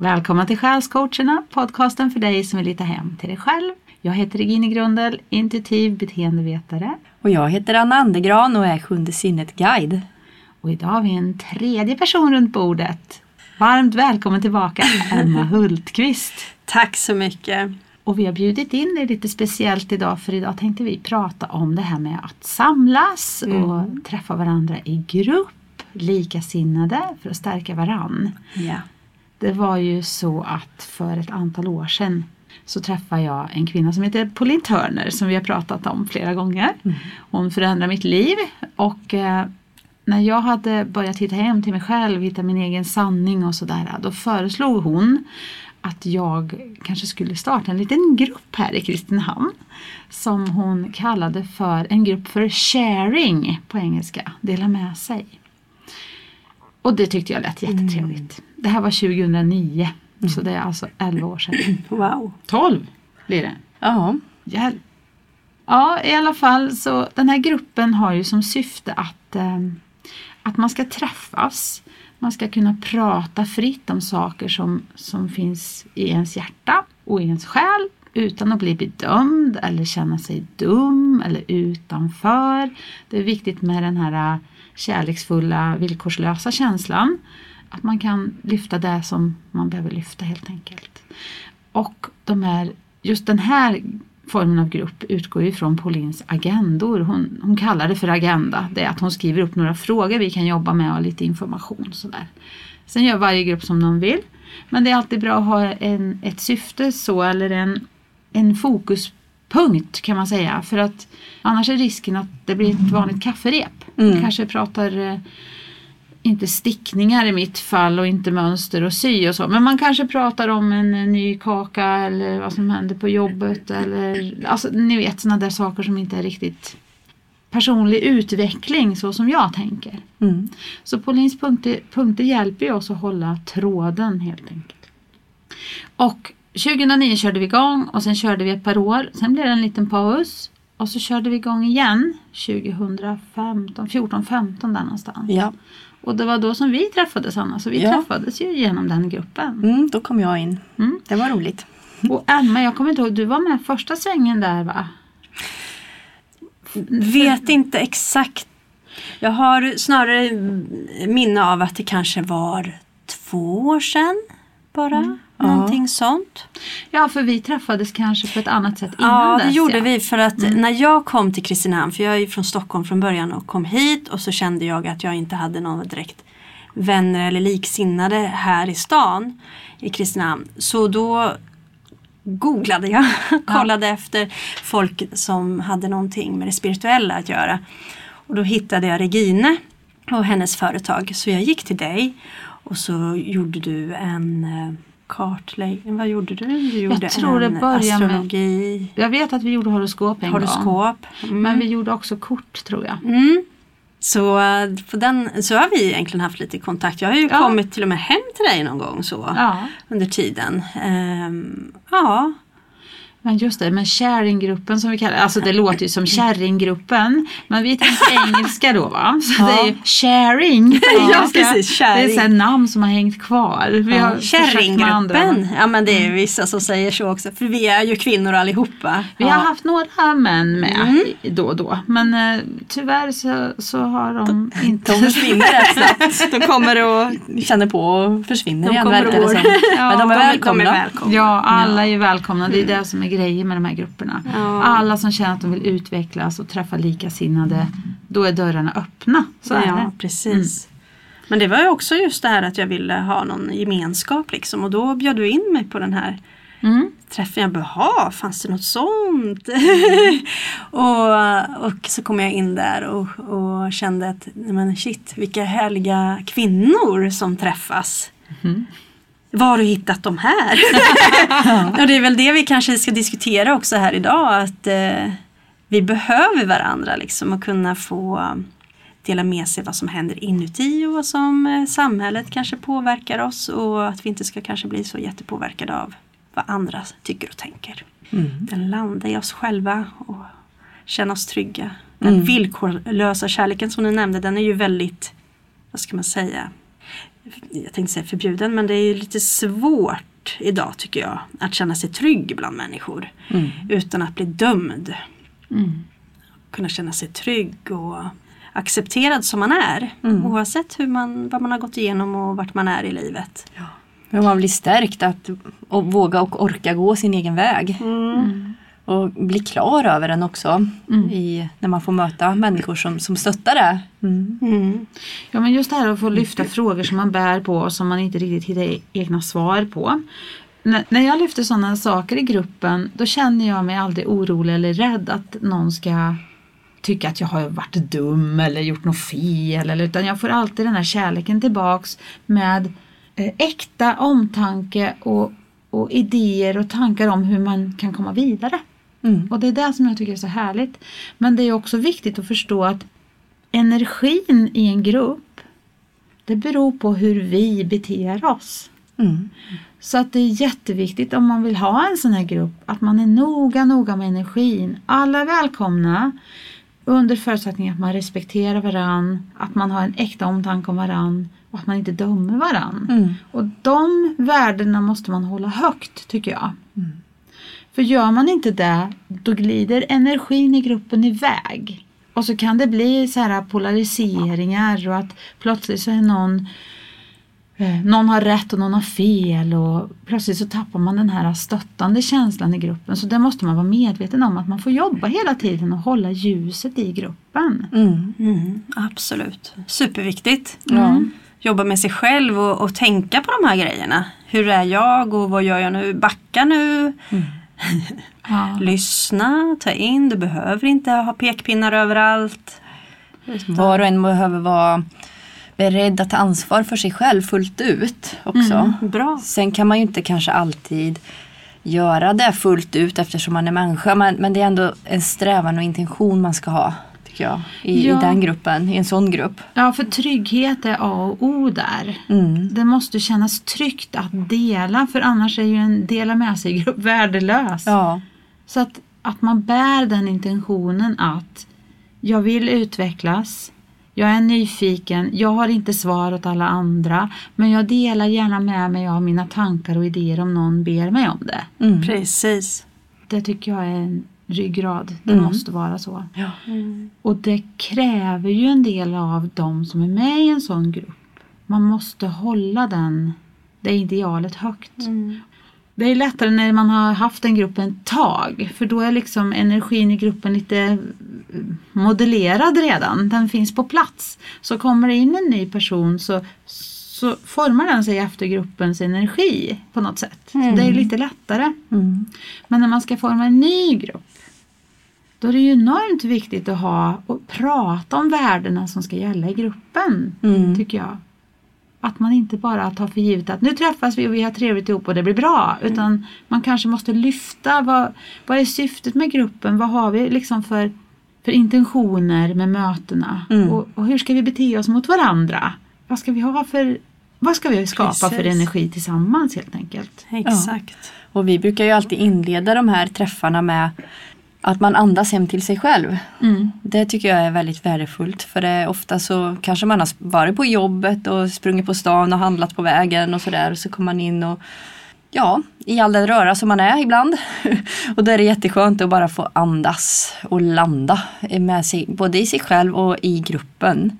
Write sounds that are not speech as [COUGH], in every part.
Välkommen till Själscoacherna, podcasten för dig som vill hitta hem till dig själv. Jag heter Regine Grundel, intuitiv beteendevetare. Och jag heter Anna Andergran och är Sjunde sinnet-guide. Och idag har vi en tredje person runt bordet. Varmt välkommen tillbaka, [LAUGHS] Emma Hultqvist. Tack så mycket. Och vi har bjudit in dig lite speciellt idag för idag tänkte vi prata om det här med att samlas Mm. och träffa varandra i grupp, likasinnade för att stärka varann. Ja. Det var ju så att för ett antal år sedan så träffade jag en kvinna som heter Pauline Turner som vi har pratat om flera gånger. Hon förändrade mitt liv och eh, när jag hade börjat hitta hem till mig själv, hitta min egen sanning och sådär, då föreslog hon att jag kanske skulle starta en liten grupp här i Kristinehamn som hon kallade för en grupp för sharing på engelska, dela med sig. Och det tyckte jag lät jättetrevligt. Det här var 2009, så det är alltså 11 år sedan. [CLEARS THROAT] Wow. 12 blir det. Ja. Hjälp. Ja, i alla fall så den här gruppen har ju som syfte att, eh, att man ska träffas. Man ska kunna prata fritt om saker som, som finns i ens hjärta och i ens själ utan att bli bedömd eller känna sig dum eller utanför. Det är viktigt med den här eh, kärleksfulla, villkorslösa känslan. Att man kan lyfta det som man behöver lyfta helt enkelt. Och de här, just den här formen av grupp utgår ju från Paulins agendor. Hon, hon kallar det för agenda. Det är att hon skriver upp några frågor vi kan jobba med och lite information. Sådär. Sen gör varje grupp som de vill. Men det är alltid bra att ha en, ett syfte så eller en, en fokuspunkt kan man säga. För att annars är risken att det blir ett vanligt kafferep. Mm. Kanske pratar eh, inte stickningar i mitt fall och inte mönster och sy och så. Men man kanske pratar om en, eh, ny kaka eller vad som händer på jobbet. Eller, alltså, ni vet sådana där saker som inte är riktigt personlig utveckling så som jag tänker. Mm. Så Paulins punkter, punkter hjälper ju oss att hålla tråden helt enkelt. Och 2009 körde vi igång och sen körde vi ett par år. Sen blev det en liten paus. Och så körde vi igång igen 2015, 14, 15 där någonstans. Ja. Och det var då som vi träffades Anna, så vi Ja. träffades ju genom den gruppen. Mm, då kom jag in. Mm. Det var roligt. Och Emma, jag kommer inte ihåg, du var med första svängen där va? Vet inte exakt. Jag har snarare minne av att det kanske var två år sedan bara. Någonting sånt. Ja, för vi träffades kanske på ett annat sätt innan Ja, det dess. gjorde ja. vi för att när jag kom till Kristinehamn, för jag är ju från Stockholm från början och kom hit och så kände jag att jag inte hade någon direkt vänner eller liksinnade här i stan i Kristinehamn. Så då googlade jag, [LAUGHS] kollade efter folk som hade någonting med det spirituella att göra. Och då hittade jag Regine och hennes företag. Så jag gick till dig och så gjorde du en eh, kartläggning. Vad gjorde du? Du gjorde tror det en med- astrologi, Jag vet att vi gjorde horoskop en gång. horoskop. Mm. Men vi gjorde också kort tror jag. Mm. Så, eh, på den, så har vi egentligen haft lite kontakt. Jag har ju Ja. kommit till och med hem till dig någon gång så Ja. under tiden. Ehm, ja, Men just det, men sharinggruppen som vi kallar alltså det låter ju som [LAUGHS] kärringgruppen. Men vi tänker engelska då va? Så Ja. det är ju sharing. [LAUGHS] Ja, precis, Det är sharing. här namn som har hängt kvar. Vi har Kärringgruppen. Ja men det är vissa som säger så också. För vi är ju kvinnor allihopa. Vi ja. har haft några män med Mm. då och då. Men eh, tyvärr så, så har de inte... De försvinner rätt snabbt. [LAUGHS] De kommer och känner på och försvinner De igen kommer verkar det som. Ja, Men de är de- välkomna. de är välkomna. Ja, alla är välkomna. Det är det som är grejen med de här grupperna. Ja. Alla som känner att de vill utvecklas och träffa likasinnade, då är dörrarna öppna. Så är ja, det. precis. Men det var ju också just det här att jag ville ha någon gemenskap liksom. Och då bjöd du in mig på den här Mm. träffen. Jag bara, "Ha, fanns det något sånt? [LAUGHS] och, och så kom jag in där och, och kände att, men shit, vilka härliga kvinnor som träffas. Var har du hittat de här? [LAUGHS] och det är väl det vi kanske ska diskutera också här idag. Att eh, vi behöver varandra liksom och kunna få dela med sig vad som händer inuti och vad som eh, samhället kanske påverkar oss och att vi inte ska kanske bli så jättepåverkade av vad andra tycker och tänker. Den landa i oss själva och känna oss trygga. Den Mm. villkorlösa kärleken som du nämnde den är ju väldigt, vad ska man säga, jag tänkte säga förbjuden, men det är ju lite svårt idag tycker jag att känna sig trygg bland människor utan att bli dömd. Mm. Kunna känna sig trygg och accepterad som man är oavsett hur man, vad man har gått igenom och vart man är i livet. Men man blir stärkt att och våga och orka gå sin egen väg. Och bli klar över den också. I, när man får möta människor som, som stöttar det. Mm. Mm. Ja men just det här att få lyfta frågor som man bär på och som man inte riktigt hittar e- egna svar på. N- när jag lyfter sådana saker i gruppen då känner jag mig aldrig orolig eller rädd att någon ska tycka att jag har varit dum eller gjort något fel. Eller, utan jag får alltid den här kärleken tillbaks med eh, äkta omtanke och, och idéer och tankar om hur man kan komma vidare. Mm. Och det är det som jag tycker är så härligt. Men det är också viktigt att förstå att energin i en grupp det beror på hur vi beter oss. Mm. Så att det är jätteviktigt om man vill ha en sån här grupp att man är noga, noga med energin. Alla är välkomna under förutsättning att man respekterar varann, att man har en äkta omtanke om varann och att man inte dömer varann. Mm. Och de värdena måste man hålla högt tycker jag. För gör man inte det, då glider energin i gruppen iväg. Och så kan det bli så här polariseringar och att plötsligt så är någon eh, någon har rätt och någon har fel och plötsligt så tappar man den här stöttande känslan i gruppen. Så det måste man vara medveten om att man får jobba hela tiden och hålla ljuset i gruppen. Mm. Mm, absolut. Superviktigt. Ja. Jobba med sig själv och, och tänka på de här grejerna. Hur är jag och vad gör jag nu? Backa nu. Ja. [LAUGHS] Lyssna, ta in. Du behöver inte ha pekpinnar överallt. Var och en behöver vara beredd att ta ansvar för sig själv fullt ut också. Bra. Sen kan man ju inte kanske alltid göra det fullt ut eftersom man är människa. Men, men det är ändå en strävan och intention man ska ha. Tycker jag. I, Ja. i den gruppen, i en sån grupp. ja, för trygghet är A och O där. Mm. Det måste kännas tryggt att dela för annars är ju en dela med sig-grupp värdelös. Ja. Så att, att man bär den intentionen att jag vill utvecklas, jag är nyfiken, jag har inte svar åt alla andra men jag delar gärna med mig av mina tankar och idéer om någon ber mig om det. Mm. Precis. Det tycker jag är en ryggrad, det Mm. måste vara så. Ja. Och det kräver ju en del av de som är med i en sån grupp. Man måste hålla den, det idealet högt. Det är lättare när man har haft en grupp en tag för då är liksom energin i gruppen lite eh, modellerad redan. Den finns på plats. Så kommer det in en ny person så, så formar den sig efter gruppens energi på något sätt. Så det är lite lättare. Mm. Men när man ska forma en ny grupp då är det ju enormt viktigt att ha och prata om värdena som ska gälla i gruppen, Mm. tycker jag. Att man inte bara tar för givet att nu träffas vi och vi har trevligt ihop och det blir bra. Utan man kanske måste lyfta vad, vad är syftet med gruppen? Vad har vi liksom för, för intentioner med mötena? Mm. Och, och hur ska vi bete oss mot varandra? Vad ska vi ha för vad ska vi skapa för Precis. energi tillsammans helt enkelt? Exakt. Och vi brukar ju alltid inleda de här träffarna med att man andas hem till sig själv. Mm. Det tycker jag är väldigt värdefullt för det är ofta så kanske man har varit på jobbet och sprungit på stan och handlat på vägen och sådär och så kommer man in och ja, i all den röra som man är ibland. [LAUGHS] och då är det jätteskönt att bara få andas och landa med sig, både i sig själv och i gruppen.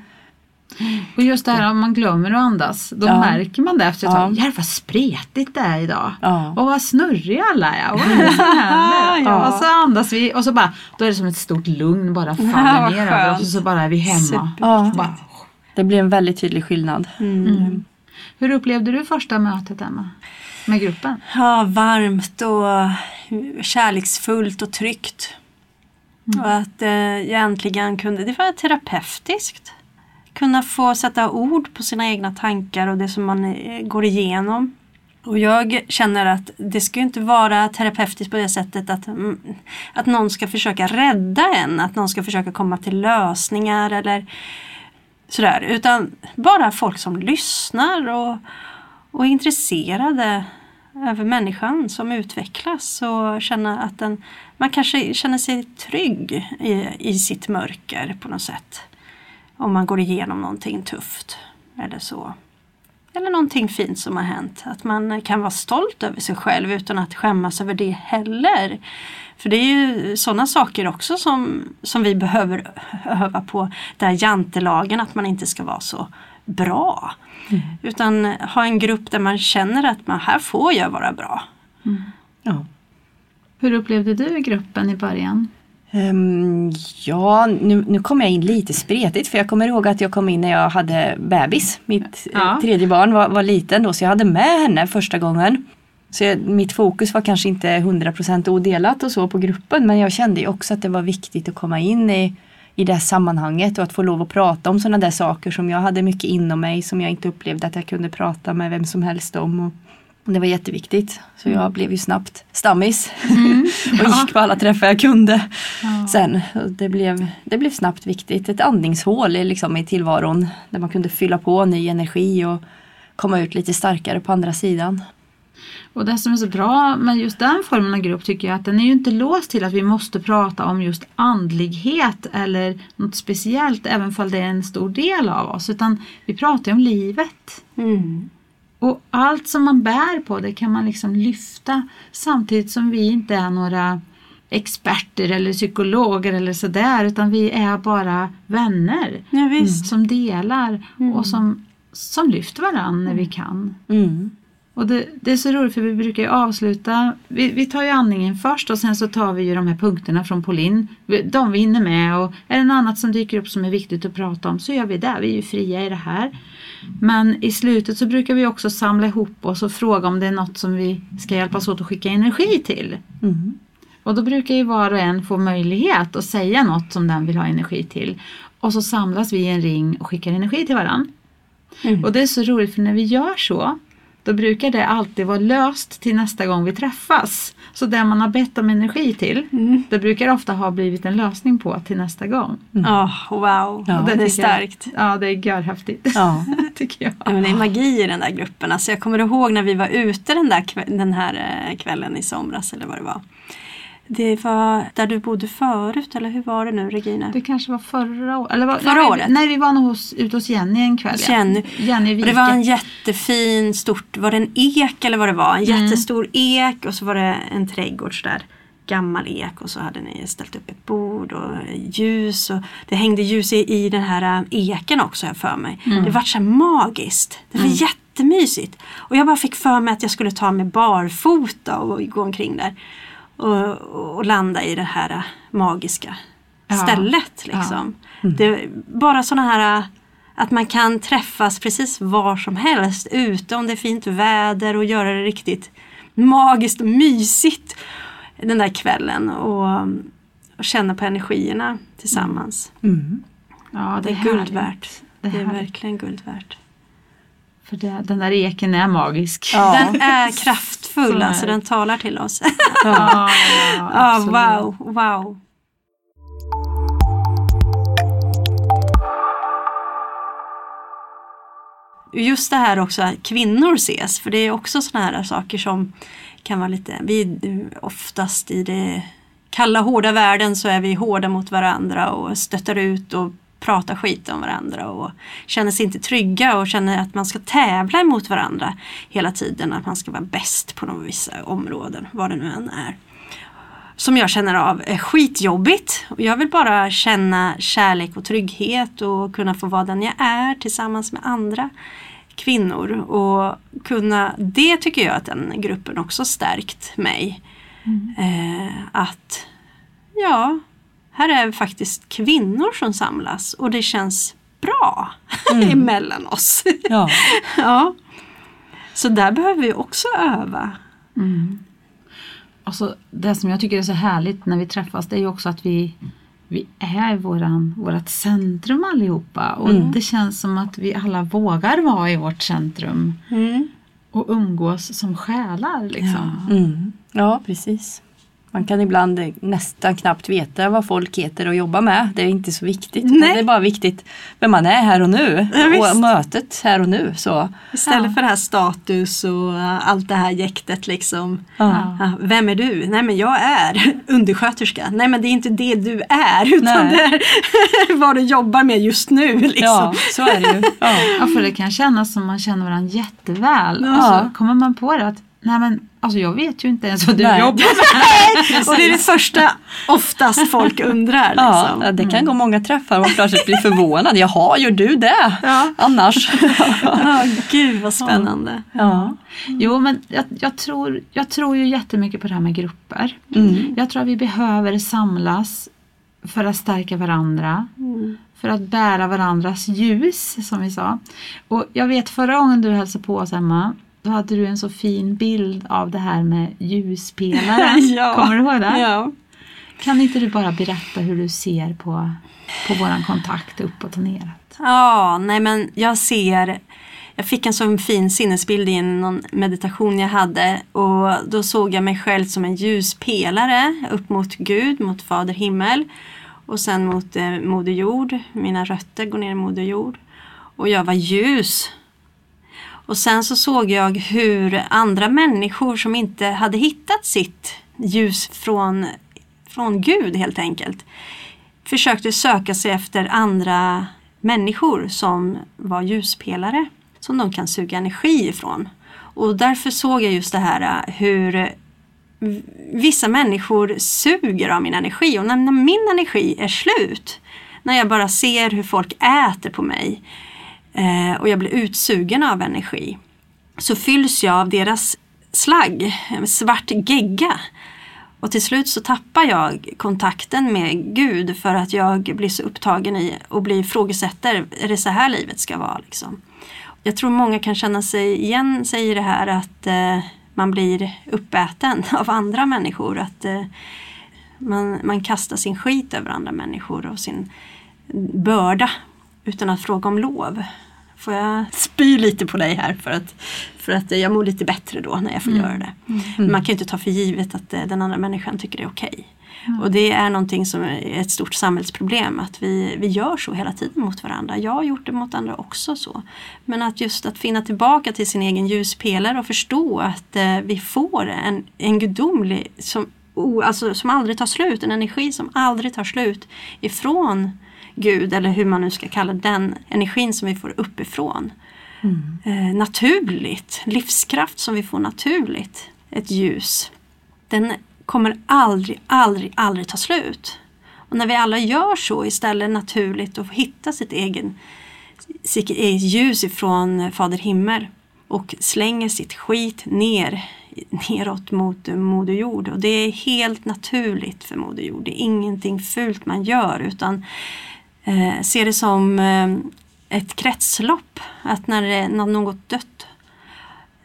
Och just det här om man glömmer att andas, då Ja. märker man det efter ett Ja. tag. Jävlar vad spretigt det är idag. Ja. Och vad snurriga alla är. Och vad är det som händer? Ja. Och så andas vi och så bara, då är det som ett stort lugn bara faller ner över oss och så bara är vi hemma. Bara, Det blir en väldigt tydlig skillnad. mm. Hur upplevde du första mötet Emma? Med gruppen? Ja, varmt och kärleksfullt och tryggt. Och att eh, jag äntligen kunde, det var terapeutiskt. Kunna få sätta ord på sina egna tankar och det som man eh, går igenom. Och jag känner att det ska ju inte vara terapeutiskt på det sättet att, mm, att någon ska försöka rädda en, att någon ska försöka komma till lösningar eller sådär. Utan bara folk som lyssnar och, och är intresserade över människan som utvecklas och känna att den, man kanske känner sig trygg i, i sitt mörker på något sätt. Om man går igenom någonting tufft eller så. eller någonting fint som har hänt. Att man kan vara stolt över sig själv utan att skämmas över det heller. För det är ju sådana saker också som, som vi behöver öva på. Där jantelagen, att man inte ska vara så bra. Mm. Utan ha en grupp där man känner att man, här får jag vara bra. Mm. Ja. Hur upplevde du gruppen i början? Um, ja, nu, nu kom jag in lite spretigt för jag kommer ihåg att jag kom in när jag hade bebis. Mitt ja. tredje barn var, var liten då så jag hade med henne första gången. Så jag, mitt fokus var kanske inte 100% odelat och så på gruppen men jag kände också att det var viktigt att komma in i, i det sammanhanget och att få lov att prata om sådana där saker som jag hade mycket inom mig som jag inte upplevde att jag kunde prata med vem som helst om. Och, det var jätteviktigt. Så jag mm. blev ju snabbt stammis. Mm. [LAUGHS] och gick på alla träffar jag kunde. Ja. Sen. Det blev, det blev snabbt viktigt. Ett andningshål liksom, i tillvaron. Där man kunde fylla på ny energi och komma ut lite starkare på andra sidan. Och det som är så bra med just den formen av grupp tycker jag att den är ju inte låst till att vi måste prata om just andlighet eller något speciellt även om det är en stor del av oss utan vi pratar ju om livet. Mm. Och allt som man bär på det kan man liksom lyfta samtidigt som vi inte är några experter eller psykologer eller sådär utan vi är bara vänner ja, som delar mm. och som, som lyfter varandra när vi kan. Mm. Och det, det, är så roligt för vi brukar ju avsluta, vi, vi tar ju andningen först och sen så tar vi ju de här punkterna från Pauline. De vi hinner med och är det något annat som dyker upp som är viktigt att prata om så gör vi det. Vi är ju fria i det här. Men i slutet så brukar vi också samla ihop oss och fråga om det är något som vi ska hjälpas åt att skicka energi till. Mm. Och då brukar ju var och en få möjlighet att säga något som den vill ha energi till. Och så samlas vi i en ring och skickar energi till varandra. Mm. Och det är så roligt för när vi gör så då brukar det alltid vara löst till nästa gång vi träffas. Så det man har bett om energi till, mm. det brukar ofta ha blivit en lösning på till nästa gång. Mm. Oh, wow, ja, det, det är starkt. Jag, ja, det är görhäftigt. Ja. [LAUGHS] tycker jag. Ja, men det är magi i den där gruppen. Alltså jag kommer ihåg när vi var ute den, där, den här eh, kvällen i somras eller vad det var. Det var där du bodde förut eller hur var det nu Regina? Det kanske var förra året. Eller var, förra nej, året? Nej, vi var nog hos, ute hos Jenny en kväll. Jenny. Jenny och det var en jättefin, stort, var det en ek eller vad det var? En mm. jättestor ek och så var det en trädgård där. Gammal ek och så hade ni ställt upp ett bord och ljus och det hängde ljus i, i den här äh, eken också jag för mig. Mm. Det var så magiskt. Det var mm. jättemysigt. Och jag bara fick för mig att jag skulle ta mig barfota och gå omkring där och, och landa i det här magiska ja. stället. Liksom. Ja. Mm. Det, bara sådana här att man kan träffas precis var som helst ute om det är fint väder och göra det riktigt magiskt och mysigt den där kvällen och, och känna på energierna tillsammans. Mm. Ja, det, är, är guld värt. Det är, det är verkligen guld värt. För det, den där eken är magisk. Ja. Den är kraftfull, alltså den talar till oss. ja, ja, [LAUGHS] wow, wow. Just det här också att kvinnor ses, för det är också sådana här saker som kan vara lite, vi oftast i det kalla hårda världen så är vi hårda mot varandra och stöttar ut och pratar skit om varandra och känner sig inte trygga och känner att man ska tävla emot varandra hela tiden. Att man ska vara bäst på några vissa områden, vad det nu än är. Som jag känner av är skitjobbigt. Jag vill bara känna kärlek och trygghet och kunna få vara den jag är tillsammans med andra kvinnor. Och kunna, det tycker jag att den gruppen också stärkt mig. Mm. Eh, att ja, här är faktiskt kvinnor som samlas och det känns bra [LAUGHS] mm. emellan oss. Ja. [LAUGHS] ja. Så där behöver vi också öva. Mm. Alltså, det som jag tycker är så härligt när vi träffas det är ju också att vi, vi är våran, vårat centrum allihopa och mm. det känns som att vi alla vågar vara i vårt centrum mm. och umgås som själar. Liksom. Ja. Mm. ja, precis. Man kan ibland nästan knappt veta vad folk heter och jobbar med. Det är inte så viktigt. Nej. Det är bara viktigt vem man är här och nu. Ja, och mötet här och nu. Så, Istället Ja. för det här status och allt det här jäktet liksom. ja. Ja, vem är du? Nej men jag är [LAUGHS] undersköterska. Nej men det är inte det du är [LAUGHS] utan Nej. det är [LAUGHS] vad du jobbar med just nu. Liksom. ja, så är det ju. Ja. Ja, för det kan kännas som man känner varandra jätteväl. Ja. Och så kommer man på det att nej men alltså jag vet ju inte ens vad du Nej. jobbar med. [LAUGHS] [LAUGHS] Och det är det första oftast folk undrar. Ja, Liksom. det kan gå många träffar och plötsligt bli förvånad. Jaha, gör du det? Ja. Annars? [LAUGHS] Ja, gud vad spännande. Ja. Jo men jag, jag, tror, jag tror ju jättemycket på det här med grupper. Mm. Jag tror att vi behöver samlas för att stärka varandra. För att bära varandras ljus som vi sa. Och jag vet förra gången du hälsade på oss Emma. Då hade du en så fin bild av det här med ljuspelaren. [LAUGHS] Ja. Kommer du ihåg det? Ja. Kan inte du bara berätta hur du ser på, på våran kontakt uppåt och neråt? ja, nej men jag ser jag fick en sån fin sinnesbild i någon meditation jag hade och då såg jag mig själv som en ljuspelare upp mot Gud, mot Fader himmel och sen mot eh, Moder jord. Mina rötter går ner i Moder jord. Och jag var ljus. Och sen så såg jag hur andra människor som inte hade hittat sitt ljus från, från Gud helt enkelt försökte söka sig efter andra människor som var ljuspelare som de kan suga energi ifrån. Och därför såg jag just det här äh, hur vissa människor suger av min energi och när, min energi är slut, när jag bara ser hur folk äter på mig Eh, och jag blir utsugen av energi, så fylls jag av deras slagg, svart gegga. Och till slut så tappar jag kontakten med Gud för att jag blir så upptagen i och blir ifrågasätter, är det så här livet ska vara? Liksom? Jag tror många kan känna sig igen sig i det här att eh, man blir uppäten [LAUGHS] av andra människor. Att eh, man, man kastar sin skit över andra människor och sin börda utan att fråga om lov. Får jag spy lite på dig här för att, för att jag mår lite bättre då när jag får göra det. Man kan ju inte ta för givet att eh, den andra människan tycker det är okej. Och det är någonting som är ett stort samhällsproblem att vi, vi gör så hela tiden mot varandra. Jag har gjort det mot andra också så. Men att just att finna tillbaka till sin egen ljuspelare och förstå att eh, vi får en, en gudomlig som, o- alltså, som aldrig tar slut, en energi som aldrig tar slut ifrån Gud eller hur man nu ska kalla den energin som vi får uppifrån. Eh, naturligt, livskraft som vi får naturligt, ett ljus. Den kommer aldrig, aldrig, aldrig ta slut. Och när vi alla gör så istället naturligt och hittar sitt egen sitt eget ljus ifrån Fader himmel och slänger sitt skit ner neråt mot Moder Jord. Och det är helt naturligt för Moder Jord. Det är ingenting fult man gör utan eh, ser det som eh, ett kretslopp. Att när, det, när något dött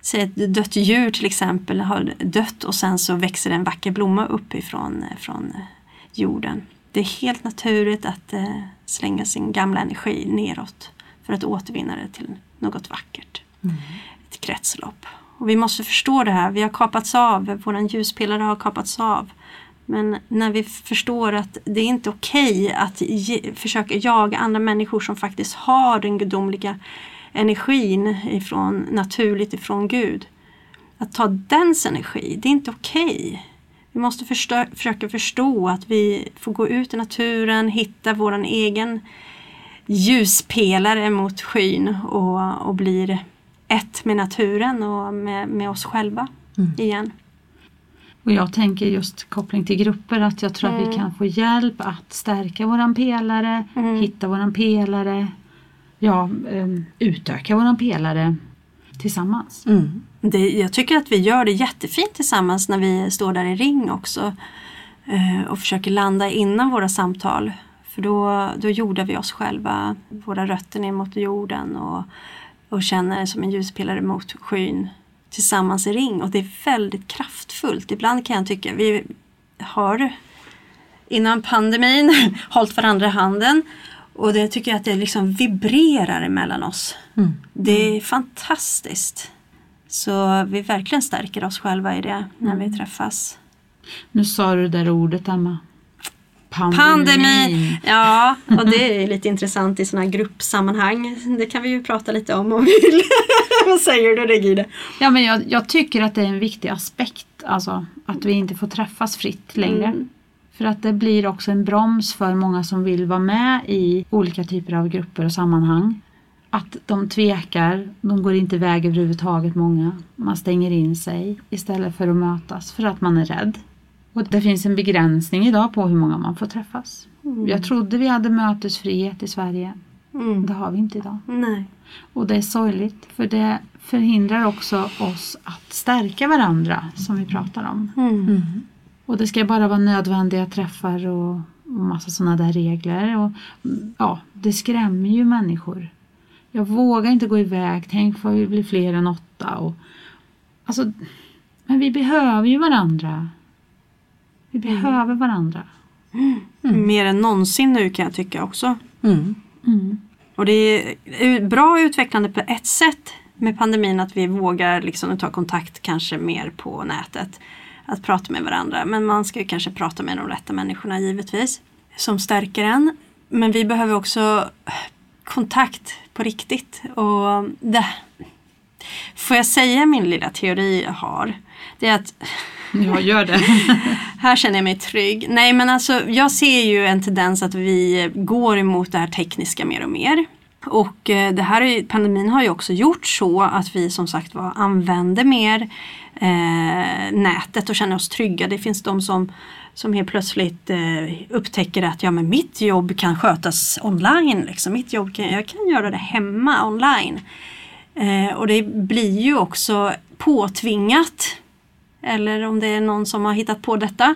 Säg ett dött djur till exempel har dött och sen så växer en vacker blomma upp ifrån från eh, jorden. Det är helt naturligt att eh, slänga sin gamla energi neråt för att återvinna det till något vackert. Ett kretslopp. Och vi måste förstå det här. Vi har kapats av, våran ljuspelare har kapats av. Men när vi förstår att det är inte okej att ge, försöka jaga andra människor som faktiskt har den gudomliga energin ifrån, naturligt ifrån Gud. Att ta dens energi, det är inte okej. Vi måste förstå, försöka förstå att vi får gå ut i naturen, hitta våran egen ljuspelare mot skyn och, och blir ett med naturen och med, med oss själva igen. Och jag tänker just koppling till grupper att jag tror att Mm. vi kan få hjälp att stärka våran pelare, Mm. hitta våran pelare, ja, um, utöka våran pelare tillsammans. Mm. Det, jag tycker att vi gör det jättefint tillsammans när vi står där i ring också eh, och försöker landa innan våra samtal. För då, då jordar vi oss själva, våra rötter ner mot jorden och, och känner som en ljuspelare mot skyn tillsammans i ring och det är väldigt kraftfullt. Ibland kan jag tycka vi har innan pandemin [LAUGHS] hållit varandra i handen och det tycker jag att det liksom vibrerar emellan oss. Mm. Det är fantastiskt. Så vi verkligen stärker oss själva i det när vi träffas. Nu sa du det där ordet Emma. Pandemin. Pandemi. Ja, och det [LAUGHS] är lite intressant i sådana här gruppsammanhang. Det kan vi ju prata lite om om vi vill. [LAUGHS] Säger du Regine? Ja, men jag, jag tycker att det är en viktig aspekt. Alltså att vi inte får träffas fritt längre. Mm. För att det blir också en broms för många som vill vara med i olika typer av grupper och sammanhang. Att de tvekar, de går inte iväg överhuvudtaget många. Man stänger in sig istället för att mötas för att man är rädd. Och det finns en begränsning idag på hur många man får träffas. Jag trodde vi hade mötesfrihet i Sverige. Mm. Det har vi inte idag. Nej. Och det är sorgligt för det förhindrar också oss att stärka varandra som vi pratar om. Mm. Och det ska bara vara nödvändiga träffar och, och massa sådana där regler. Och, mm, ja, det skrämmer ju människor. Jag vågar inte gå iväg, tänk vad vi blir fler än åtta. Och, alltså, men vi behöver ju varandra. Vi behöver varandra. Mer än någonsin nu kan jag tycka också. Mm. Mm. Och det är bra utvecklande på ett sätt med pandemin att vi vågar liksom ta kontakt kanske mer på nätet. Att prata med varandra. Men man ska ju kanske prata med de rätta människorna givetvis. Som stärker en. Men vi behöver också kontakt på riktigt. Och det, får jag säga min lilla teori jag har? Det är att Ja, gör det. [LAUGHS] här känner jag mig trygg. Nej men alltså jag ser ju en tendens att vi går emot det här tekniska mer och mer. Och eh, det här pandemin har ju också gjort så att vi som sagt var använder mer eh, nätet och känner oss trygga. Det finns de som, som helt plötsligt eh, upptäcker att ja, men mitt jobb kan skötas online. Liksom. Mitt jobb kan, jag kan göra det hemma online. Eh, och det blir ju också påtvingat eller om det är någon som har hittat på detta,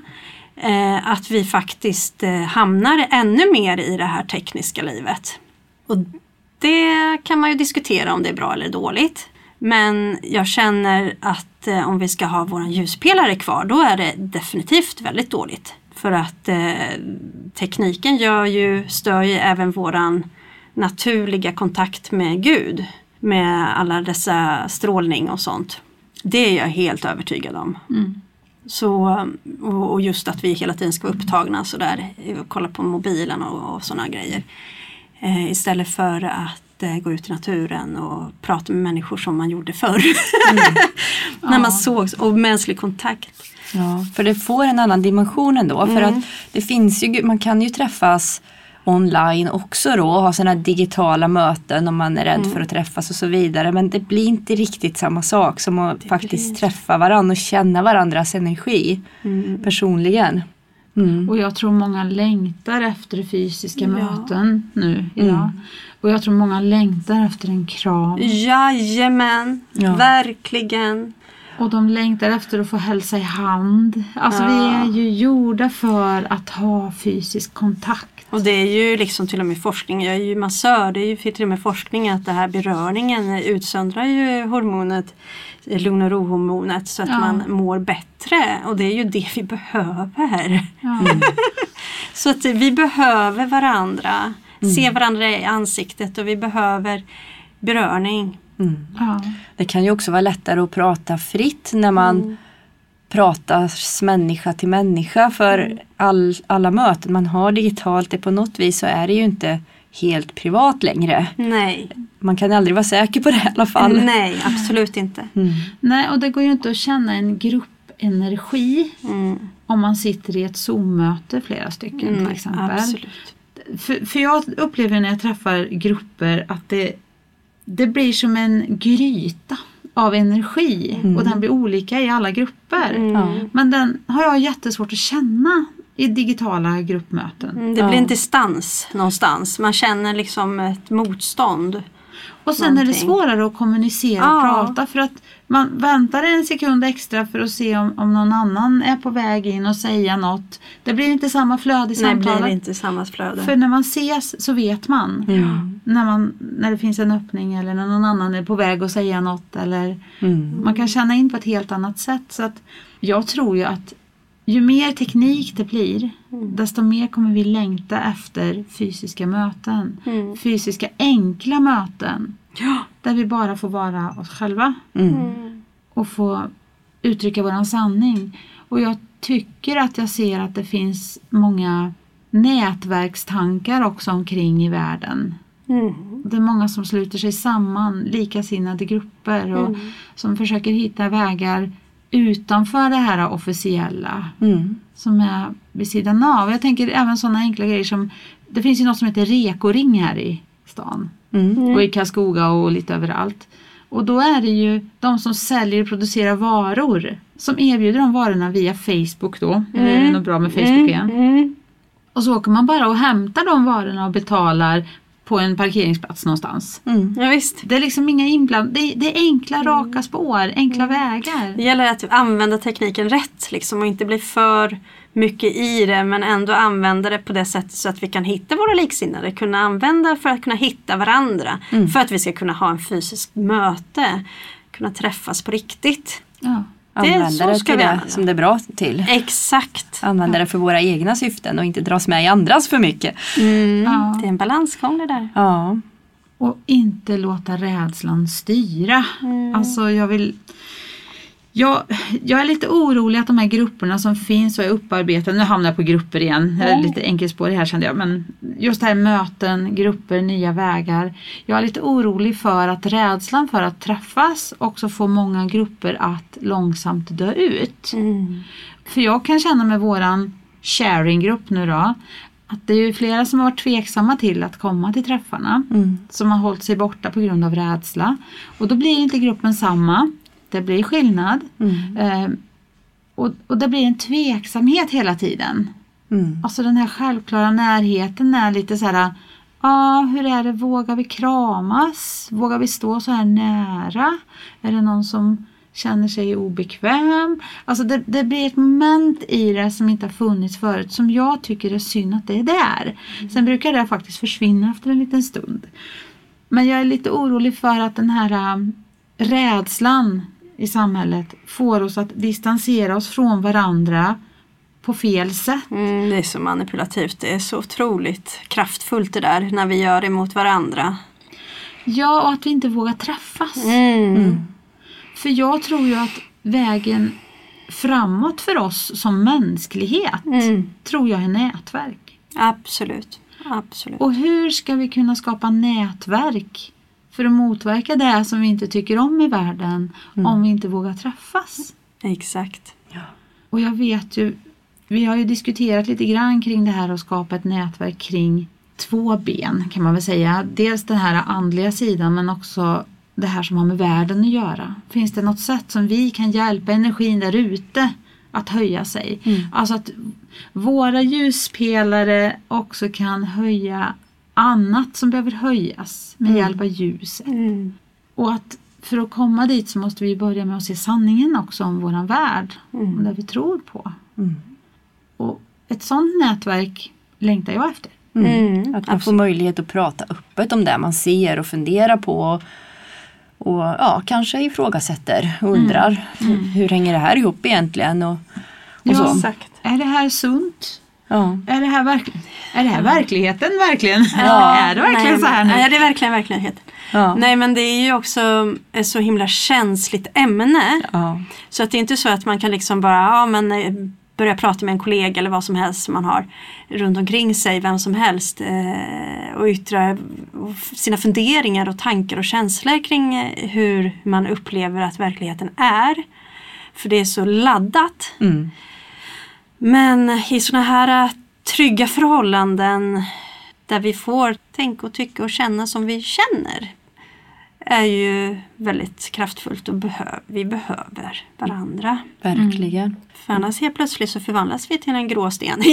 eh, att vi faktiskt eh, hamnar ännu mer i det här tekniska livet. Och det kan man ju diskutera om det är bra eller dåligt. Men jag känner att eh, om vi ska ha våran ljuspelare kvar, då är det definitivt väldigt dåligt. För att eh, tekniken gör ju, stör ju även våran naturliga kontakt med Gud. Med alla dessa strålning och sånt. Det är jag helt övertygad om. Mm. Så, och just att vi hela tiden ska vara upptagna sådär, kolla på mobilen och, och sådana grejer. Eh, istället för att eh, gå ut i naturen och prata med människor som man gjorde förr. [LAUGHS] När Ja. man sågs och mänsklig kontakt. Ja, för det får en annan dimension ändå. För Mm. att det finns ju, man kan ju träffas online också då och ha sådana digitala möten om man är rädd Mm. för att träffas och så vidare. Men det blir inte riktigt samma sak som att Det faktiskt blir- träffa varandra och känna varandras energi Mm. personligen. Mm. Och jag tror många längtar efter fysiska Ja. möten nu idag. Mm. Och jag tror många längtar efter en kram. Jajamän, Ja. verkligen. Och de längtar efter att få hälsa i hand. Alltså vi Ja. är ju gjorda för att ha fysisk kontakt. Och det är ju liksom till och med forskning, jag är ju massör, det är ju till och med forskning att det här beröringen utsöndrar ju hormonet, lugn och ro-hormonet så att Ja. man mår bättre och det är ju det vi [LAUGHS] behöver. Ja. Så att vi behöver varandra, se varandra i ansiktet och vi behöver beröring. Mm. Ja. Det kan ju också vara lättare att prata fritt när man Mm. pratar människa till människa. För Mm. all, alla möten man har digitalt, det på något vis så är det ju inte helt privat längre. Nej, Man kan aldrig vara säker på det i alla fall. [LAUGHS] nej absolut inte. Mm. Nej, och det går ju inte att känna en gruppenergi Mm. om man sitter i ett Zoom-möte flera stycken till Mm, exempel. absolut. För, för jag upplever när jag träffar grupper att det, det blir som en gryta av energi Mm. och den blir olika i alla grupper. Mm. Men den har jag jättesvårt att känna i digitala gruppmöten. Mm, Det blir en distans någonstans. Man känner liksom ett motstånd. Och sen är det Någonting. svårare att kommunicera och Ja. prata för att man väntar en sekund extra för att se om, om någon annan är på väg in och säga något. Det blir inte samma flöde i Nej, samtalet. blir det inte samma flöde. För när man ses så vet man. Mm. När, man när det finns en öppning eller när någon annan är på väg att säga något. Eller Mm. Man kan känna in på ett helt annat sätt. Så att jag tror ju att ju mer teknik det blir Mm. desto mer kommer vi längta efter fysiska möten. Mm. Fysiska enkla möten. Ja. Där vi bara får vara oss själva Mm. Mm. och få uttrycka våran sanning. Och jag tycker att jag ser att det finns många nätverkstankar också omkring i världen. Mm. Det är många som sluter sig samman, likasinnade grupper och Mm. som försöker hitta vägar utanför det här officiella Mm. som är vid sidan av. Jag tänker även sådana enkla grejer som det finns ju något som heter Rekoring här i stan Mm. och i Karlskoga och lite överallt. Och då är det ju de som säljer och producerar varor som erbjuder de varorna via Facebook då. Eller är det något bra med Facebook igen? Mm. Och så åker man bara och hämtar de varorna och betalar på en parkeringsplats någonstans. Mm. Ja, visst. Det är liksom inga inbland... Det, det är enkla raka spår, enkla vägar. Det gäller att använda tekniken rätt liksom och inte bli för mycket i det men ändå använda det på det sättet så att vi kan hitta våra liksinnade. Kunna använda för att kunna hitta varandra. För att vi ska kunna ha en fysisk möte. Kunna träffas på riktigt. Ja. Använda det till det använda. som det är bra till. Exakt. Använda det för våra egna syften och inte dras med i andras för mycket. Mm. Ja. Det är en balansgång det där. Ja. Och inte låta rädslan styra. Alltså jag vill... Jag, jag är lite orolig att de här grupperna som finns och är upparbetade, nu hamnar jag på grupper igen, det är lite enkelspårig här kände jag, men just det här möten, grupper, nya vägar. Jag är lite orolig för att rädslan för att träffas också får många grupper att långsamt dö ut. Mm. För jag kan känna med våran sharinggrupp nu då, att det är flera som har varit tveksamma till att komma till träffarna Mm. som har hållit sig borta på grund av rädsla. Och då blir inte gruppen samma. Det blir skillnad. Mm. Eh, och, och det blir en tveksamhet hela tiden. Mm. Alltså den här självklara närheten är lite så här, ja hur är det, vågar vi kramas? Vågar vi stå så här nära? Är det någon som känner sig obekväm? Alltså det, det blir ett moment i det som inte har funnits förut som jag tycker är synd att det är där. Sen brukar det faktiskt försvinna efter en liten stund. Men jag är lite orolig för att den här um, rädslan i samhället får oss att distansera oss från varandra på fel sätt. Mm, det är så manipulativt. Det är så otroligt kraftfullt det där när vi gör det mot varandra. Ja, och att vi inte vågar träffas. Mm. För jag tror ju att vägen framåt för oss som mänsklighet Mm. tror jag är nätverk. Absolut. Absolut. Och hur ska vi kunna skapa nätverk för att motverka det som vi inte tycker om i världen om vi inte vågar träffas? Exakt. Och jag vet ju, vi har ju diskuterat lite grann kring det här att skapa ett nätverk kring två ben kan man väl säga. Dels den här andliga sidan men också det här som har med världen att göra. Finns det något sätt som vi kan hjälpa energin där ute att höja sig? Alltså att våra ljuspelare också kan höja annat som behöver höjas med hjälp av ljuset. Mm. Och att för att komma dit så måste vi börja med att se sanningen också om våran värld. Om det vi tror på. Mm. Och ett sådant nätverk längtar jag efter. Mm. Att man får möjlighet att prata öppet om det man ser och funderar på. Och ja, kanske ifrågasätter och undrar hur, hur hänger det här ihop egentligen? Och, och Ja. så. Exakt. Är det här sunt? Ja. Är det här, verk- är det här verkligheten verkligen? Ja. [LAUGHS] är det verkligen Nej, så här nu? Nej, det är verkligen verkligheten. Ja. Nej, men det är ju också ett så himla känsligt ämne. Så att det är inte så att man kan liksom bara ja, men, eh, börja prata med en kollega eller vad som helst som man har runt omkring sig, vem som helst eh, och yttra sina funderingar och tankar och känslor kring eh, hur man upplever att verkligheten är. För det är så laddat. Mm. Men i sådana här eh, trygga förhållanden där vi får tänka och tycka och känna som vi känner är ju väldigt kraftfullt och behö- vi behöver varandra. Verkligen. För annars helt plötsligt så förvandlas vi till en grå sten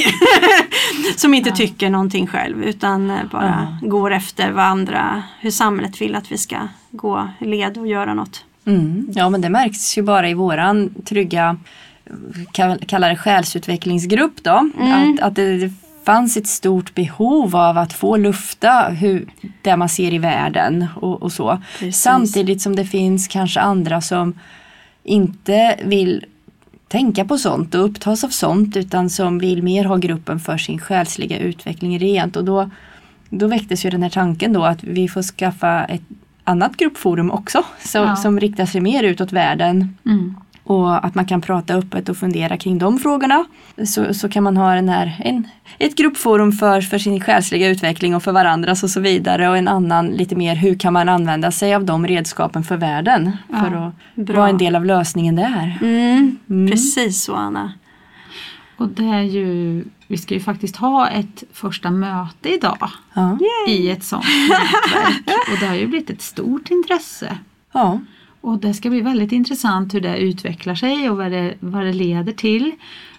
[LAUGHS] som inte tycker någonting själv utan eh, bara går efter vad andra, hur samhället vill att vi ska gå led och göra något. Mm. Ja men det märks ju bara i våran trygga kall- kalla det själsutvecklingsgrupp då. Att, att det, fanns ett stort behov av att få lufta hur, det man ser i världen och, och så. Precis. Samtidigt som det finns kanske andra som inte vill tänka på sånt och upptas av sånt utan som vill mer ha gruppen för sin själsliga utveckling rent. Och då, då väcktes ju den här tanken då att vi får skaffa ett annat gruppforum också som, Ja. som riktar sig mer utåt världen. Mm. Och att man kan prata öppet och fundera kring de frågorna. Så, så kan man ha den här, en, ett gruppforum för, för sin själsliga utveckling och för varandras och så vidare. Och en annan lite mer hur kan man använda sig av de redskapen för världen. För Ja, att bra. vara en del av lösningen där. Mm, Mm. Precis så Anna. Och det är ju, vi ska ju faktiskt ha ett första möte idag Ja. i ett sånt nätverk. Och det har ju blivit ett stort intresse. ja. Och det ska bli väldigt intressant hur det utvecklar sig och vad det, vad det leder till.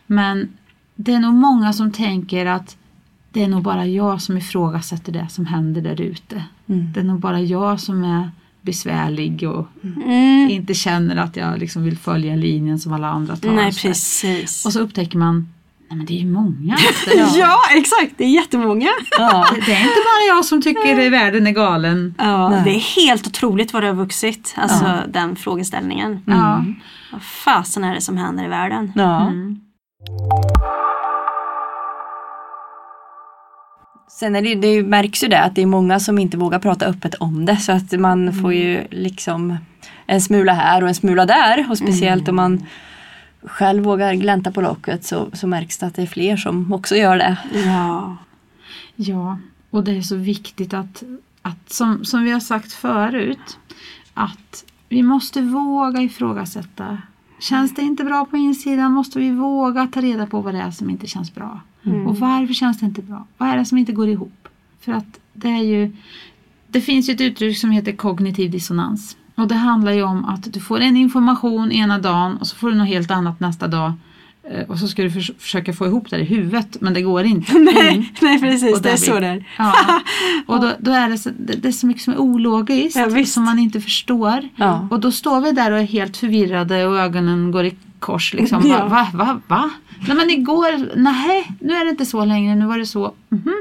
Men det är nog många som tänker att det är nog bara jag som ifrågasätter det som händer där ute. Mm. Det är nog bara jag som är besvärlig och Mm. inte känner att jag liksom vill följa linjen som alla andra tar. Nej precis. Och så upptäcker man, nej men det är ju många. [LAUGHS] Ja. exakt, det är jättemånga. Ja. Det, är inte bara jag som tycker att världen är galen. Ja, Nej. det är helt otroligt vad det har vuxit, alltså den frågeställningen. Ja. Vad fasen är det som händer i världen? Ja. Mm. Sen är det, det märks ju det att det är många som inte vågar prata öppet om det så att man får ju liksom en smula här och en smula där och speciellt om man själv vågar glänta på locket så, så märks det att det är fler som också gör det. Ja. Ja, och det är så viktigt att, att som, som vi har sagt förut, att vi måste våga ifrågasätta. Känns det inte bra på insidan måste vi våga ta reda på vad det är som inte känns bra. Och varför känns det inte bra? Vad är det som inte går ihop? För att det är ju Det finns ju ett uttryck som heter kognitiv dissonans. Och det handlar ju om att du får en information ena dagen och så får du något helt annat nästa dag. Eh, Och så ska du förs- försöka få ihop det i huvudet men det går inte. [LAUGHS] Nej, nej precis, Och det är så det är. Ja. [LAUGHS] Och då, då är det, så, det, det är så mycket som är ologiskt Ja, som man inte förstår. Ja. Och då står vi där och är helt förvirrade och ögonen går i kors. Liksom. Ja. Va, va, va, va? Nej men igår, nej nu är det inte så längre, nu var det så. Mhm.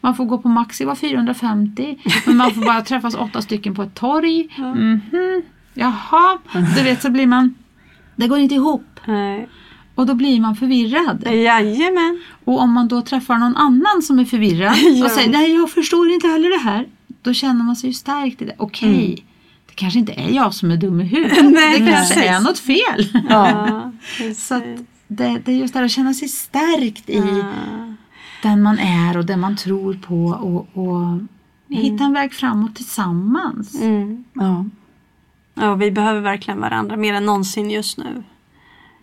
Man får gå på Maxi var 450 men man får bara träffas åtta stycken på ett torg. Mhm. Jaha, du vet så blir man, det går inte ihop. Nej. Och då blir man förvirrad. Jajamän. Och om man då träffar någon annan som är förvirrad [LAUGHS] Ja. och säger nej jag förstår inte heller det här. Då känner man sig ju stärkt i det. Okej, det kanske inte är jag som är dum i huvudet. [LAUGHS] Nej, det kanske precis. är något fel. Ja, [LAUGHS] Så det, det är just det här att känna sig stärkt i Ja. den man är och den man tror på och, och hitta en väg framåt tillsammans. Mm. Ja. Ja, vi behöver verkligen varandra mer än någonsin just nu.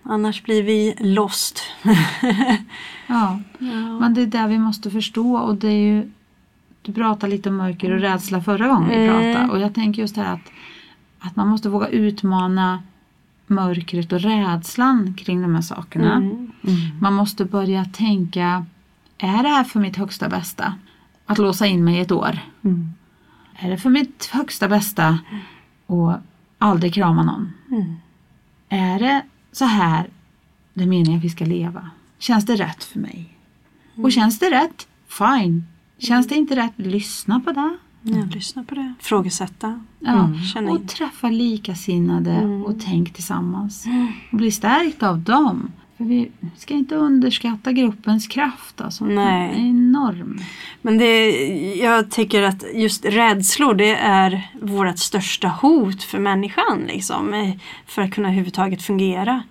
Annars blir vi lost. [LAUGHS] Ja. Ja. Men det är där vi måste förstå och det är ju Du pratade lite om mörker och rädsla förra gången vi Mm. pratade och jag tänker just det här att, att man måste våga utmana mörkret och rädslan kring de här sakerna. Mm. Man måste börja tänka Är det här för mitt högsta bästa? Att låsa in mig i ett år? Mm. Är det för mitt högsta bästa att aldrig krama någon? Mm. Är det så här det är meningen att vi ska leva? Känns det rätt för mig? Och känns det rätt? Fine. Känns det inte rätt? Lyssna på det. Ja, lyssna på det. Frågesätta. Ja. Känna Och in. träffa likasinnade Mm. och tänk tillsammans. Och bli stärkt av dem. För vi ska inte underskatta gruppens kraft. Alltså. Nej. Den är enorm. Men det, jag tycker att just rädslor det är vårt största hot för människan. Liksom, för att kunna överhuvudtaget fungera.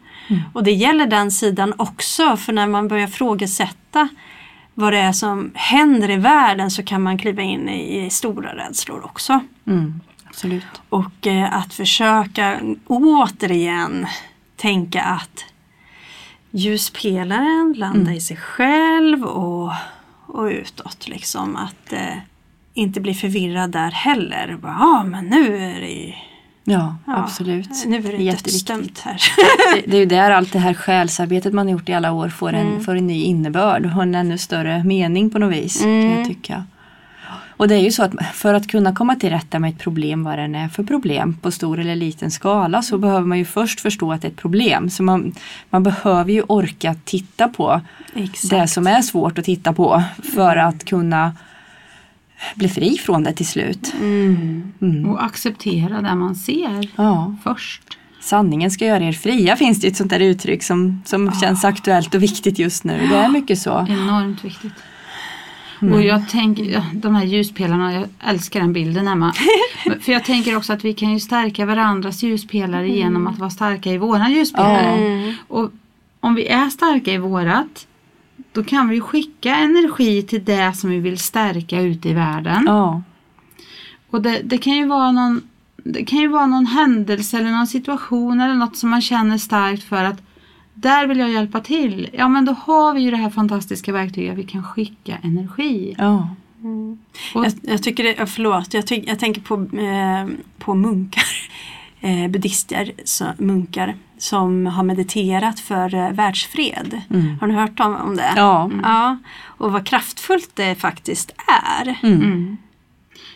Och det gäller den sidan också för när man börjar frågesätta vad det är som händer i världen så kan man kliva in i, i stora rädslor också. Mm. Absolut. Och eh, att försöka återigen tänka att ljuspelaren landar i sig själv och, och utåt. Liksom att eh, inte bli förvirrad där heller. Ja, ah, men nu är det, Ja, ja, absolut. Nu är det dödsdömt här. Det, det är ju där allt det här själsarbetet man har gjort i alla år får en, får en ny innebörd och en ännu större mening på något vis. Kan Mm. jag tycka. Och det är ju så att för att kunna komma till rätta med ett problem, vad den är för problem på stor eller liten skala, så behöver man ju först förstå att det är ett problem. Så man, man behöver ju orka titta på Exakt. det som är svårt att titta på för att kunna bli fri från det till slut. Mm. Mm. Och acceptera det man ser Ja. först. Sanningen ska göra er fria finns det ett sånt där uttryck som, som känns aktuellt och viktigt just nu. Det är mycket så. Enormt viktigt. Och jag tänker, ja, de här ljuspelarna, jag älskar den bilden Emma. [LAUGHS] För jag tänker också att vi kan ju stärka varandras ljuspelare genom att vara starka i våra ljuspelare. Och om vi är starka i vårat, då kan vi skicka energi till det som vi vill stärka ute i världen. Ja. Och det, det kan ju vara någon det kan ju vara någon händelse eller någon situation eller något som man känner starkt för att där vill jag hjälpa till. Ja men då har vi ju det här fantastiska verktyget. Vi kan skicka energi. Ja. Och, Jag, jag tycker det, förlåt, jag, tyck, jag tänker på, eh, på munkar, eh, buddhister, så, munkar som har mediterat för eh, världsfred. Mm. Har ni hört om, om det? Ja. ja. Och vad kraftfullt det faktiskt är. mm.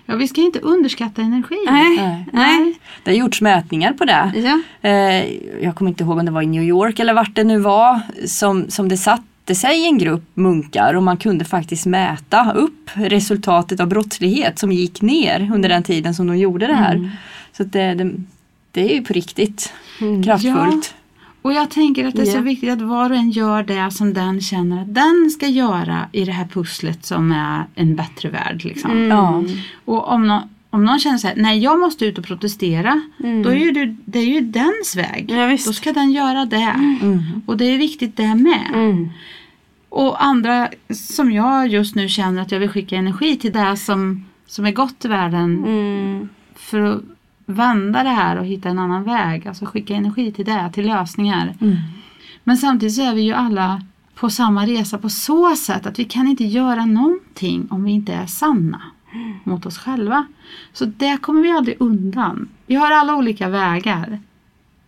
ja, vi ska inte underskatta energi. Nej. Nej. Nej. Det har gjorts mätningar på det. Ja. Eh, jag kommer inte ihåg om det var i New York eller vart det nu var som, som det satte sig en grupp munkar och man kunde faktiskt mäta upp resultatet av brottslighet som gick ner under den tiden som de gjorde det här. Så att det, det, det är ju på riktigt kraftfullt. Och jag tänker att det är så Ja. viktigt att var och en gör det som den känner att den ska göra i det här pusslet som är en bättre värld. Liksom. Ja. Och om någon, om någon känner så här, nej jag måste ut och protestera, då är ju det, det är ju dens väg. Ja. Då ska den göra det. Mm. Och det är viktigt det med. Mm. Och andra som jag just nu känner att jag vill skicka energi till det som, som är gott i världen Mm. för att vända det här och hitta en annan väg. Alltså skicka energi till det, till lösningar. Mm. Men samtidigt så är vi ju alla på samma resa på så sätt att vi kan inte göra någonting om vi inte är sanna mot oss själva. Så det kommer vi aldrig undan. Vi har alla olika vägar.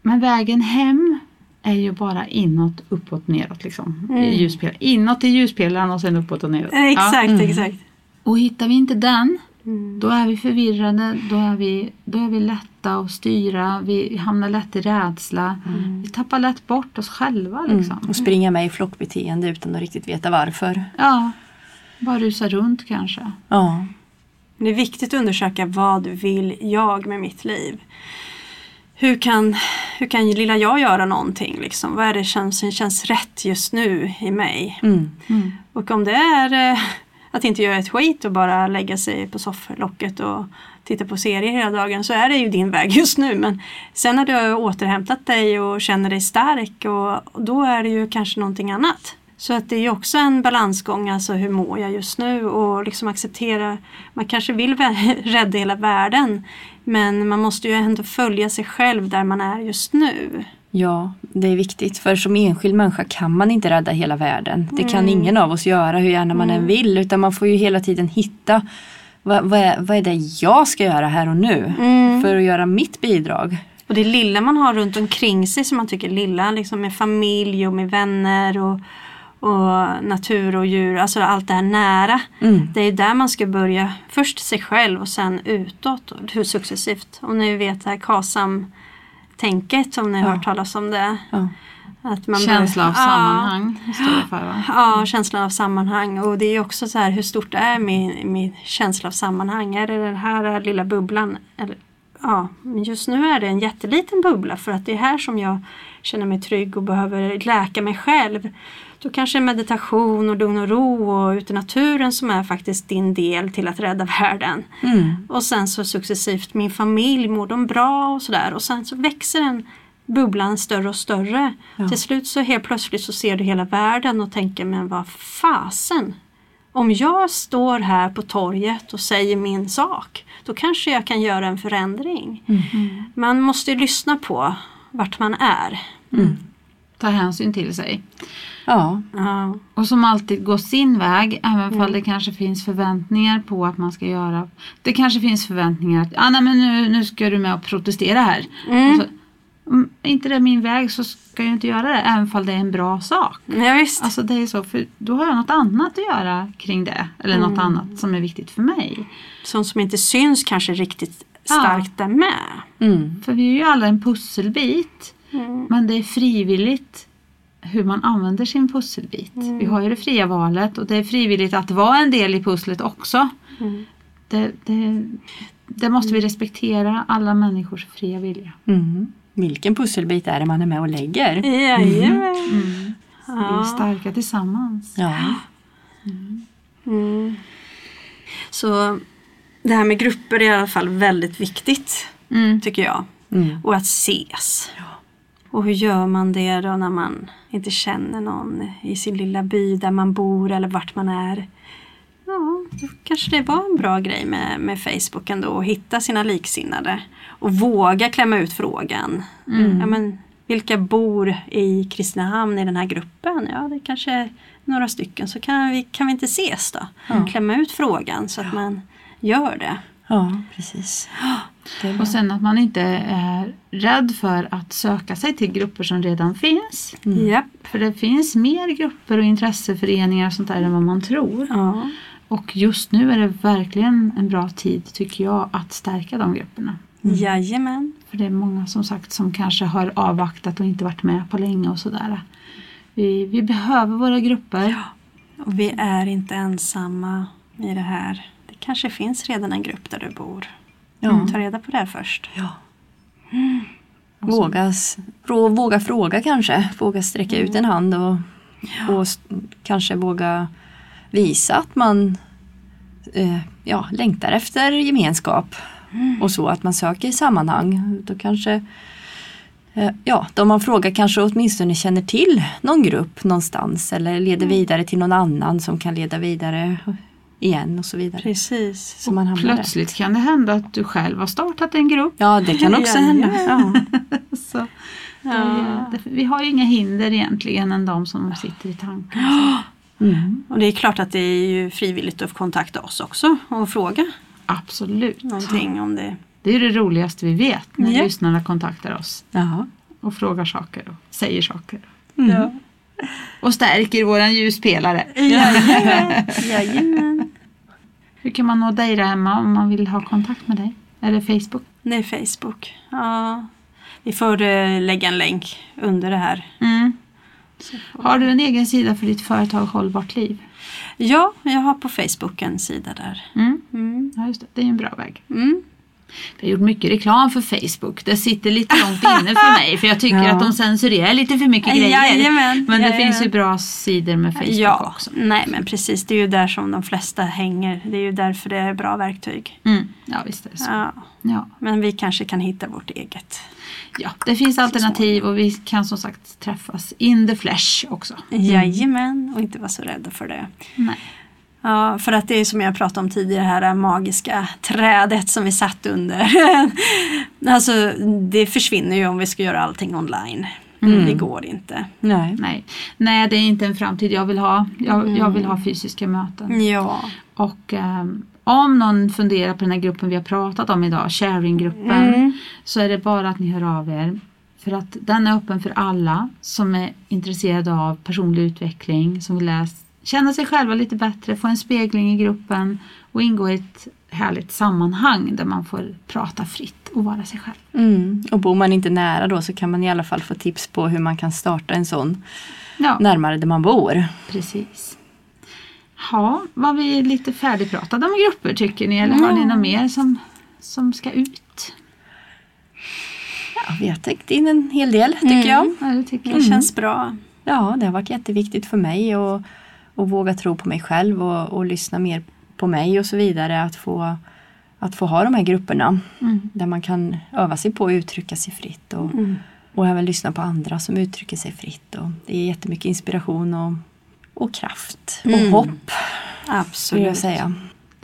Men vägen hem är ju bara inåt, uppåt, neråt liksom. I ljuspelaren. Inåt i ljuspelaren och sen uppåt och neråt. Ja. Exakt, exakt. Och hittar vi inte den, Mm. då är vi förvirrade, då är vi, då är vi lätta att styra, vi hamnar lätt i rädsla. Vi tappar lätt bort oss själva liksom. Och springa med i flockbeteende utan att riktigt veta varför. Ja, bara rusa runt kanske. Ja. Det är viktigt att undersöka vad vill jag med mitt liv? Hur kan, hur kan lilla jag göra någonting? Liksom? Vad är det som känns, känns rätt just nu i mig? Mm. Och om det är eh, att inte göra ett skit och bara lägga sig på sofflocket och titta på serier hela dagen så är det ju din väg just nu. Men sen när du har återhämtat dig och känner dig stark och, då är det ju kanske någonting annat. Så att det är ju också en balansgång, alltså hur mår jag just nu och liksom acceptera, man kanske vill [LAUGHS] rädda hela världen men man måste ju ändå följa sig själv där man är just nu. Ja, det är viktigt. För som enskild människa kan man inte rädda hela världen. Det kan ingen av oss göra hur gärna man än vill. Utan man får ju hela tiden hitta vad, vad, är, vad är det jag ska göra här och nu? För att göra mitt bidrag. Och det lilla man har runt omkring sig som man tycker är lilla, liksom med familj och med vänner och, och natur och djur, alltså allt det här nära. Mm. Det är där man ska börja, först sig själv och sen utåt, och hur successivt. Och ni vet det här KASAM-tänket, om ni har Ja. hört talas om det. Ja. Att man Känsla av bör- Ja. sammanhang det för va? Ja, känslan av sammanhang. Och det är också så här, hur stort är min, min känsla av sammanhang? Är det den här lilla bubblan? Eller, ja, men just nu är det en jätteliten bubbla för att det är här som jag känner mig trygg och behöver läka mig själv. Då kanske meditation och lugn och ro och ute i naturen som är faktiskt din del till att rädda [LAUGHS] världen. Mm. Och sen så successivt min familj, mår de bra och sådär. Och sen så växer den bubblan större och större. Ja. Till slut så helt plötsligt så ser du hela världen och tänker men vad fasen. Om jag står här på torget och säger min sak då kanske jag kan göra en förändring. Man måste ju lyssna på vart man är. Ta hänsyn till sig. Ja. Ja. Och som alltid gå sin väg, även om det kanske finns förväntningar på att man ska göra. Det kanske finns förväntningar att ah, nej, men nu, nu ska du med och protestera här. Och så, "Mm, är inte det min väg så ska jag inte göra det, även om det är en bra sak. Ja, visst. Alltså det är så, för då har jag något annat att göra kring det. Eller något annat som är viktigt för mig. Sånt som inte syns kanske riktigt Ja. starkt där med. Mm. För vi är ju alla en pusselbit. Mm. Men det är frivilligt hur man använder sin pusselbit. Mm. Vi har ju det fria valet och det är frivilligt att vara en del i pusslet också. Mm. Det, det, det måste vi respektera, alla människors fria vilja. Mm. Vilken pusselbit är det man är med och lägger? Jajamän. Vi är Ja. starka tillsammans. Ja. Mm. Så det här med grupper är i alla fall väldigt viktigt Mm. tycker jag. Mm. Och att ses. Och hur gör man det då när man inte känner någon i sin lilla by där man bor eller vart man är? Ja, då kanske det var en bra grej med, med Facebook ändå att hitta sina liksinnade. Och våga klämma ut frågan. Ja, men, vilka bor i Kristinehamn i den här gruppen? Ja, det kanske är några stycken. Så kan vi, kan vi inte ses då? Klämma ut frågan så att man gör det. Ja, precis. Och sen att man inte är rädd för att söka sig till grupper som redan finns. Japp. För det finns mer grupper och intresseföreningar och sånt där än vad man tror. Ja. Och just nu är det verkligen en bra tid tycker jag att stärka de grupperna. Jajamän. För det är många som sagt som kanske har avvaktat och inte varit med på länge och sådär. Vi, vi behöver våra grupper. Och vi är inte ensamma i det här. Kanske finns redan en grupp där du bor. Ja. Ta reda på det först. Ja. Våga, s- frå- våga fråga kanske. Våga sträcka ut en hand och, och s- kanske våga visa att man eh, ja, längtar efter gemenskap. Och så att man söker sammanhang. Då kanske eh, Ja, de man frågar kanske åtminstone känner till någon grupp någonstans eller leder vidare till någon annan som kan leda vidare igen och så vidare. Precis. Så man hamnar där. Plötsligt kan det hända att du själv har startat en grupp. Ja, det kan också hända. Ja. [LAUGHS] Så Ja. det, vi har ju inga hinder egentligen än de som sitter i tanken. [GASPS] Mm. Och det är klart att det är ju frivilligt att kontakta oss också och fråga Absolut. någonting om det. Det är det roligaste vi vet när Ja. lyssnarna kontaktar oss Jaha. och frågar saker och säger saker. Mm. Och stärker våran ljuspelare. [LAUGHS] Jajamän. Jajamän. Hur kan man nå dig där hemma om man vill ha kontakt med dig? Är det Facebook? Det är Facebook. Ja. Vi får eh, lägga en länk under det här. Mm. Har du en egen sida för ditt företag Hållbart liv? Ja, jag har på Facebook en sida där. Mm. Mm. Ja, just det. Det är en bra väg. Mm. Vi har gjort mycket reklam för Facebook. Det sitter lite långt inne för mig för jag tycker [LAUGHS] Ja. att de censurerar lite för mycket grejer. Jajamän, Men det jajamän. finns ju bra sidor med Facebook Ja, också. nej men precis. Det är ju där som de flesta hänger. Det är ju därför det är bra verktyg. Mm. Ja, visst är det så. Ja. Ja. Men vi kanske kan hitta vårt eget. ja, det finns alternativ och vi kan som sagt träffas in the flesh också. Jajamän, och inte vara så rädda för det. Nej. Ja, för att det är som jag pratade om tidigare här, det här magiska trädet som vi satt under. [LAUGHS] alltså det försvinner ju om vi ska göra allting online. Mm. Det går inte. Nej. Nej. Nej, det är inte en framtid jag vill ha. Jag, jag vill ha fysiska möten. Ja. Och ehm, om någon funderar på den här gruppen vi har pratat om idag, sharinggruppen, Mm. så är det bara att ni hör av er. För att den är öppen för alla som är intresserade av personlig utveckling, som vill lära, känna sig själva lite bättre, få en spegling i gruppen och ingå i ett härligt sammanhang där man får prata fritt och vara sig själv. Mm. Och bor man inte nära då så kan man i alla fall få tips på hur man kan starta en sån Ja, närmare där man bor. precis. Ja, var vi lite färdigpratade om grupper tycker ni? Eller har ni något mer som, som ska ut? Ja, vi har täckt in en hel del tycker Mm. jag. Ja, det tycker Det jag. känns bra. Ja, det har varit jätteviktigt för mig att, att våga tro på mig själv och, och lyssna mer på mig och så vidare. Att få, att få ha de här grupperna Mm. där man kan öva sig på att uttrycka sig fritt och, Mm. och även lyssna på andra som uttrycker sig fritt. Och det är jättemycket inspiration och, och kraft och Mm. hopp Absolut. jag säga.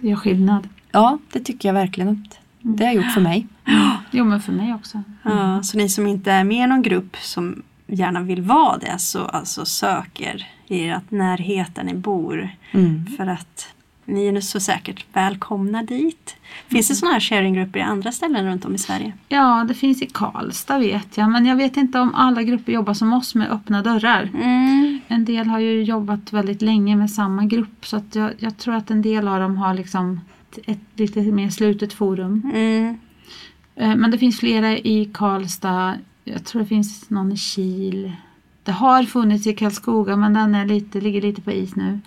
Det gör skillnad. Ja, det tycker jag verkligen att det har gjort för mig. [GASPS] Jo, men för mig också. Ja, så ni som inte är med i någon grupp som gärna vill vara det så alltså söker i ert närhet där ni bor. Mm. För att ni är nu så säkert välkomna dit. Finns det sådana här sharinggrupper i andra ställen runt om i Sverige? Ja, det finns i Karlstad vet jag, men jag vet inte om alla grupper jobbar som oss med öppna dörrar. Mm. En del har ju jobbat väldigt länge med samma grupp så att jag, jag tror att en del av dem har liksom ett, ett lite mer slutet forum. Mm. Eh, Men det finns flera i Karlstad, jag tror det finns någon i Kil. Det har funnits i Karlskoga men den är lite, ligger lite på is nu.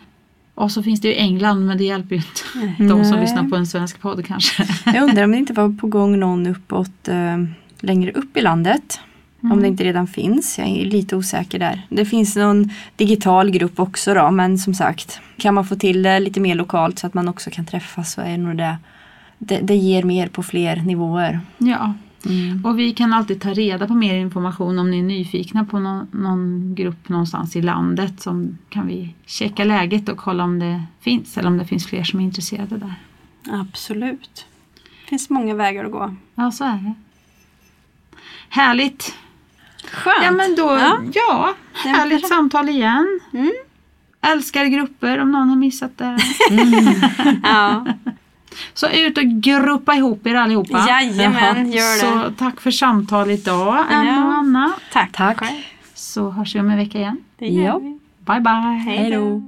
Och så finns det ju England men det hjälper ju inte de som Nej. lyssnar på en svensk podd kanske. Jag undrar om det inte var på gång någon uppåt eh, längre upp i landet. Om det inte redan finns. Jag är lite osäker där. Det finns någon digital grupp också då men som sagt kan man få till det lite mer lokalt så att man också kan träffas så är nog det det, det ger mer på fler nivåer. Ja, Mm. och vi kan alltid ta reda på mer information om ni är nyfikna på någon, någon grupp någonstans i landet. Så kan vi checka läget och kolla om det finns eller om det finns fler som är intresserade där. Absolut. Det finns många vägar att gå. Ja, så är det. Härligt! Skönt. Ja, men då, Ja. ja, härligt samtal igen. Mm. Älskar grupper om någon har missat det. [LAUGHS] Ja. Så ut och gruppa ihop er allihopa. Jajamän, gör det. Så tack för samtal idag, Emma Ja. och Anna. Tack. Tack. Så hörs vi om en vecka igen. Det gör Ja. vi. Bye bye! Hej då.